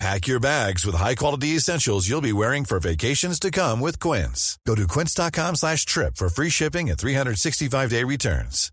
Pack your bags with high-quality essentials you'll be wearing for vacations to come with Quince. Go to quince.com slash trip for free shipping and 365-day returns.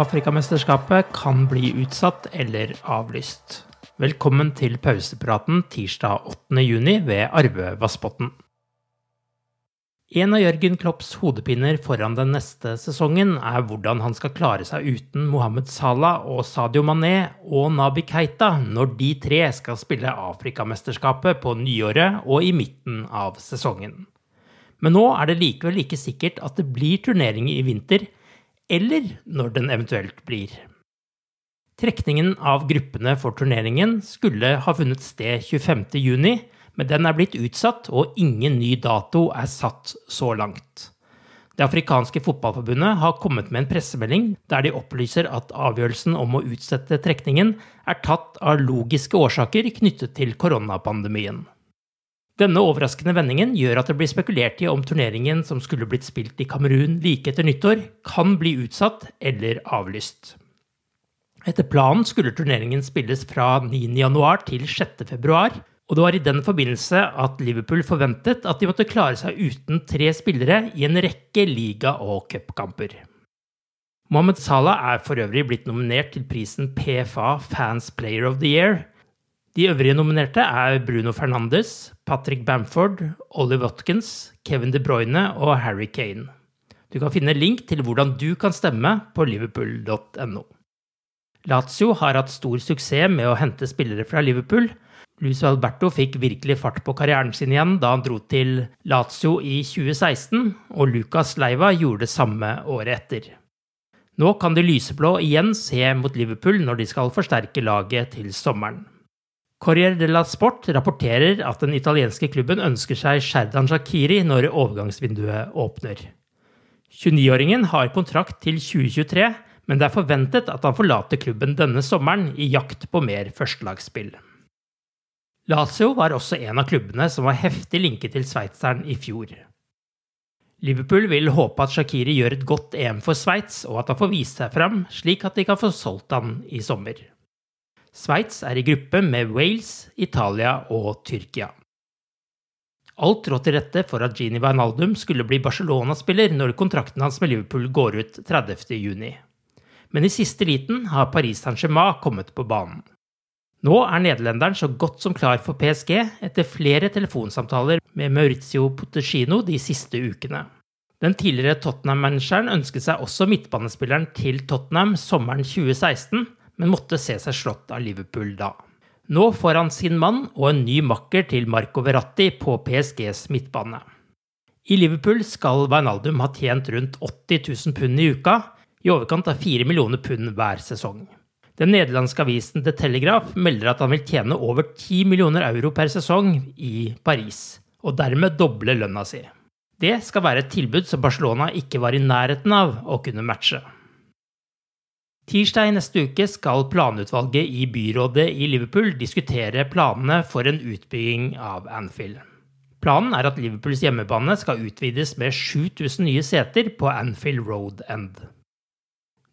Afrikamesterskapet kan bli utsatt eller avlyst. Velkommen til pausepraten tirsdag 8. juni ved Arve Vassbotn. En av Jørgen Klopps hodepiner foran den neste sesongen er hvordan han skal klare seg uten Mohammed Salah og Sadio Mané og Nabi Keita når de tre skal spille Afrikamesterskapet på nyåret og i midten av sesongen. Men nå er det likevel ikke sikkert at det blir turnering i vinter, eller når den eventuelt blir. Trekningen av gruppene for turneringen skulle ha funnet sted 25.6, men den er blitt utsatt, og ingen ny dato er satt så langt. Det afrikanske fotballforbundet har kommet med en pressemelding der de opplyser at avgjørelsen om å utsette trekningen er tatt av logiske årsaker knyttet til koronapandemien. Denne overraskende vendingen gjør at det blir spekulert i om turneringen som skulle blitt spilt i Kamerun like etter nyttår, kan bli utsatt eller avlyst. Etter planen skulle turneringen spilles fra 9.1 til 6.2, og det var i den forbindelse at Liverpool forventet at de måtte klare seg uten tre spillere i en rekke liga- og cupkamper. Mohammed Salah er for øvrig blitt nominert til prisen PFA Fans Player of the Year, de øvrige nominerte er Bruno Fernandes, Patrick Bamford, Ollie Watkins, Kevin De Bruyne og Harry Kane. Du kan finne link til hvordan du kan stemme på liverpool.no. Lazio har hatt stor suksess med å hente spillere fra Liverpool. Luis Alberto fikk virkelig fart på karrieren sin igjen da han dro til Lazio i 2016, og Lucas Leiva gjorde det samme året etter. Nå kan de lyseblå igjen se mot Liverpool når de skal forsterke laget til sommeren. Corriere della Sport rapporterer at den italienske klubben ønsker seg Sherdan Shakiri når overgangsvinduet åpner. 29-åringen har kontrakt til 2023, men det er forventet at han forlater klubben denne sommeren i jakt på mer førstelagsspill. Lazio var også en av klubbene som var heftig linket til sveitseren i fjor. Liverpool vil håpe at Shakiri gjør et godt EM for Sveits, og at han får vise seg fram, slik at de kan få solgt han i sommer. Sveits er i gruppe med Wales, Italia og Tyrkia. Alt lå til rette for at Gini Wijnaldum skulle bli Barcelona-spiller når kontrakten hans med Liverpool går ut 30.6. Men i siste liten har Paris Saint-Germain kommet på banen. Nå er nederlenderen så godt som klar for PSG etter flere telefonsamtaler med Maurizio Potecino de siste ukene. Den tidligere Tottenham-manageren ønsket seg også midtbanespilleren til Tottenham sommeren 2016, men måtte se seg slått av Liverpool da. Nå får han sin mann og en ny makker til Marco Verratti på PSGs midtbane. I Liverpool skal Wijnaldum ha tjent rundt 80 000 pund i uka, i overkant av 4 millioner pund hver sesong. Den nederlandske avisen The Telegraph melder at han vil tjene over 10 millioner euro per sesong i Paris, og dermed doble lønna si. Det skal være et tilbud som Barcelona ikke var i nærheten av å kunne matche. Tirsdag i neste uke skal planutvalget i byrådet i Liverpool diskutere planene for en utbygging av Anfield. Planen er at Liverpools hjemmebane skal utvides med 7000 nye seter på Anfield Road End.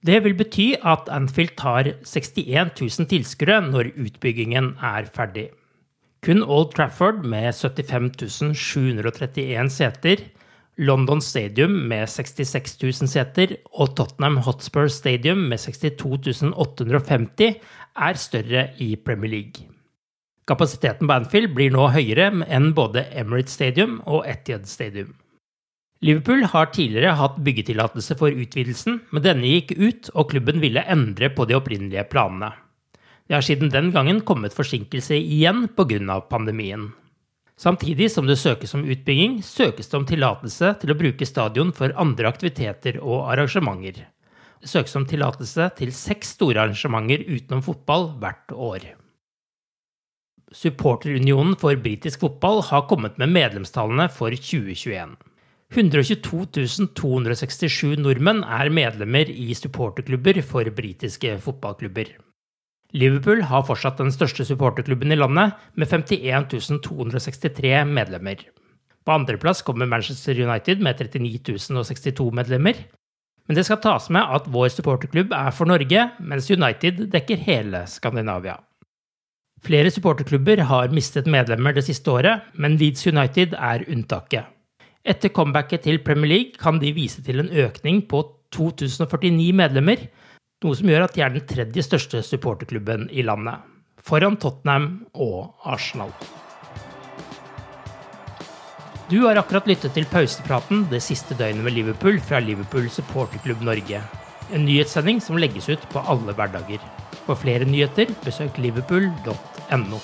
Det vil bety at Anfield tar 61 000 tilskuere når utbyggingen er ferdig. Kun Old Trafford med 75 731 seter, London Stadium med 66 000 seter og Tottenham Hotspur Stadium med 62 850 er større i Premier League. Kapasiteten på Anfield blir nå høyere enn både Emirates Stadium og Etihad Stadium. Liverpool har tidligere hatt byggetillatelse for utvidelsen, men denne gikk ut, og klubben ville endre på de opprinnelige planene. Det har siden den gangen kommet forsinkelse igjen pga. pandemien. Samtidig som det søkes om utbygging, søkes det om tillatelse til å bruke stadion for andre aktiviteter og arrangementer. Det søkes om tillatelse til seks store arrangementer utenom fotball hvert år. Supporterunionen for britisk fotball har kommet med medlemstallene for 2021. 122 267 nordmenn er medlemmer i supporterklubber for britiske fotballklubber. Liverpool har fortsatt den største supporterklubben i landet, med 51 263 medlemmer. På andreplass kommer Manchester United med 39 062 medlemmer. Men det skal tas med at vår supporterklubb er for Norge, mens United dekker hele Skandinavia. Flere supporterklubber har mistet medlemmer det siste året, men Leeds United er unntaket. Etter comebacket til Premier League kan de vise til en økning på 2049 medlemmer, noe som gjør at de er den tredje største supporterklubben i landet, foran Tottenham og Arsenal. Du har akkurat lyttet til pausepraten det siste døgnet med Liverpool fra Liverpool supporterklubb Norge. En nyhetssending som legges ut på alle hverdager. For flere nyheter, besøk liverpool.no.